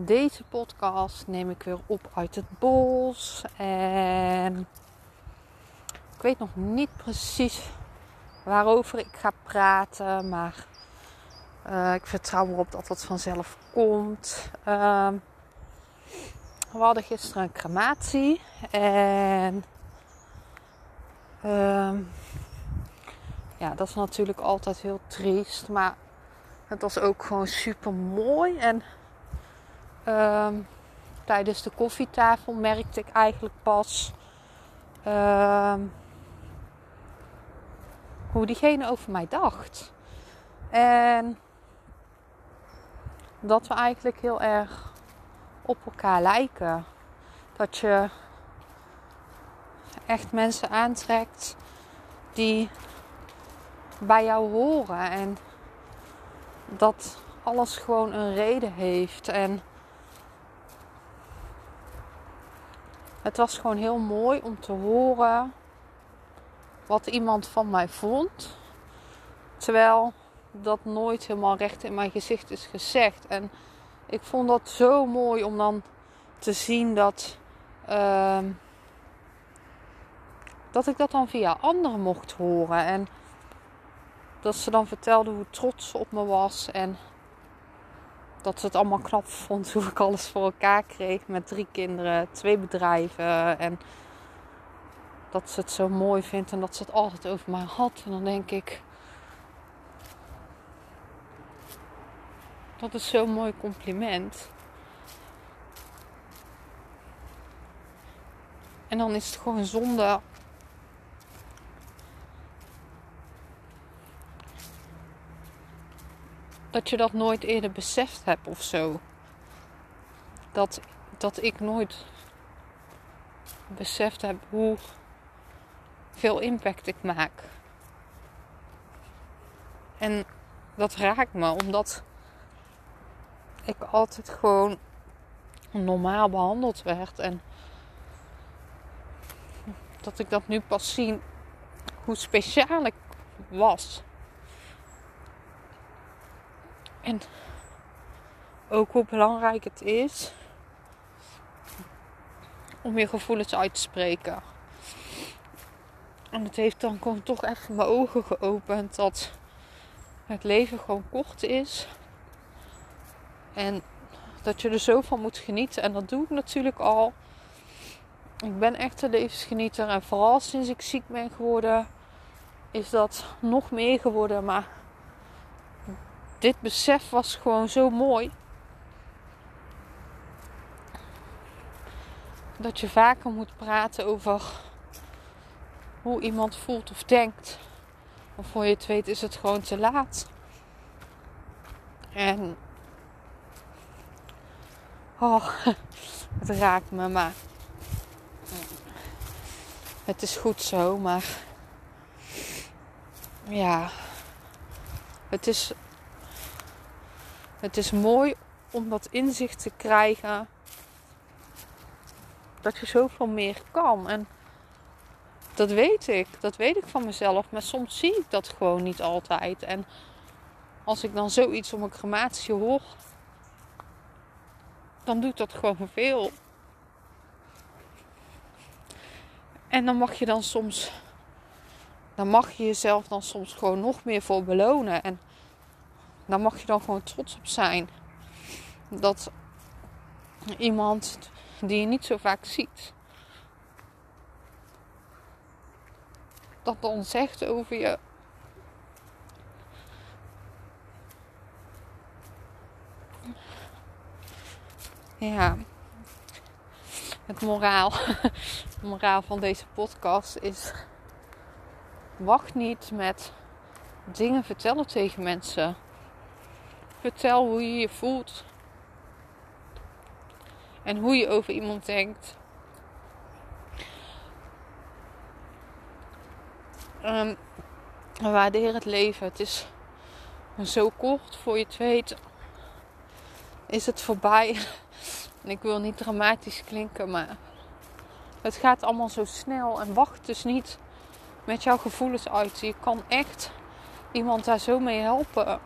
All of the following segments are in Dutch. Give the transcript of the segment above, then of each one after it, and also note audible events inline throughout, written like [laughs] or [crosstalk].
Deze podcast neem ik weer op uit het bos. En ik weet nog niet precies waarover ik ga praten. Maar uh, ik vertrouw erop dat het vanzelf komt. Uh, we hadden gisteren een crematie. En uh, ja, dat is natuurlijk altijd heel triest. Maar het was ook gewoon super mooi. En Um, tijdens de koffietafel merkte ik eigenlijk pas um, hoe diegene over mij dacht. En dat we eigenlijk heel erg op elkaar lijken. Dat je echt mensen aantrekt die bij jou horen. En dat alles gewoon een reden heeft. En Het was gewoon heel mooi om te horen wat iemand van mij vond. Terwijl dat nooit helemaal recht in mijn gezicht is gezegd. En ik vond dat zo mooi om dan te zien dat. Uh, dat ik dat dan via anderen mocht horen. En dat ze dan vertelde hoe trots ze op me was. En dat ze het allemaal knap vond hoe ik alles voor elkaar kreeg met drie kinderen, twee bedrijven. En dat ze het zo mooi vindt en dat ze het altijd over mij had. En dan denk ik. Dat is zo'n mooi compliment. En dan is het gewoon zonde dat je dat nooit eerder beseft hebt of zo. Dat, dat ik nooit beseft heb hoe veel impact ik maak. En dat raakt me omdat ik altijd gewoon normaal behandeld werd. En dat ik dat nu pas zie hoe speciaal ik was. En ook hoe belangrijk het is om je gevoelens uit te spreken. En het heeft dan gewoon toch echt mijn ogen geopend dat het leven gewoon kort is. En dat je er zo van moet genieten. En dat doe ik natuurlijk al. Ik ben echt een levensgenieter. En vooral sinds ik ziek ben geworden, is dat nog meer geworden. Maar dit besef was gewoon zo mooi. Dat je vaker moet praten over hoe iemand voelt of denkt. Of voor je het weet is het gewoon te laat. En oh, [laughs] het raakt me, maar het is goed zo, maar ja, het is het is mooi om dat inzicht te krijgen dat je zoveel meer kan. En dat weet ik, dat weet ik van mezelf. Maar soms zie ik dat gewoon niet altijd. En als ik dan zoiets om een crematie hoor, dan doet dat gewoon veel. En dan mag je dan soms, dan mag je jezelf dan soms gewoon nog meer voor belonen. En daar mag je dan gewoon trots op zijn. Dat iemand die je niet zo vaak ziet, dat dan zegt over je. Ja, het moraal, [laughs] het moraal van deze podcast is: wacht niet met dingen vertellen tegen mensen Vertel hoe je je voelt. En hoe je over iemand denkt. Um, waardeer het leven. Het is zo kort voor je het weet. Is het voorbij. [laughs] En ik wil niet dramatisch klinken, maar het gaat allemaal zo snel. En wacht dus niet met jouw gevoelens uit. Je kan echt iemand daar zo mee helpen.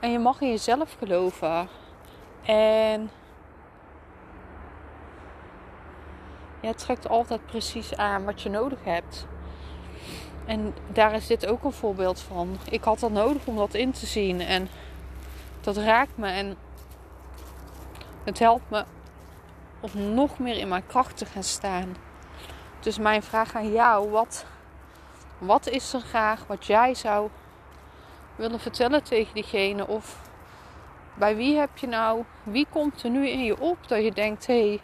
En je mag in jezelf geloven. En jij trekt altijd precies aan wat je nodig hebt. En daar is dit ook een voorbeeld van. Ik had dat nodig om dat in te zien. En dat raakt me. En het helpt me om nog meer in mijn kracht te gaan staan. Dus mijn vraag aan jou: wat, wat is er graag wat jij zou willen vertellen tegen diegene? Of bij wie heb je nou, wie komt er nu in je op dat je denkt: hé, hey,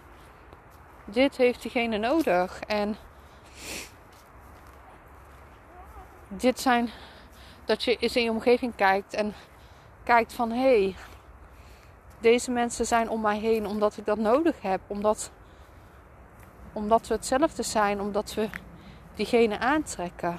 dit heeft diegene nodig? En dit zijn dat je eens in je omgeving kijkt en kijkt van hé, hey, deze mensen zijn om mij heen omdat ik dat nodig heb, omdat, omdat we hetzelfde zijn, omdat we diegene aantrekken.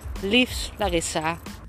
Liefs Larissa.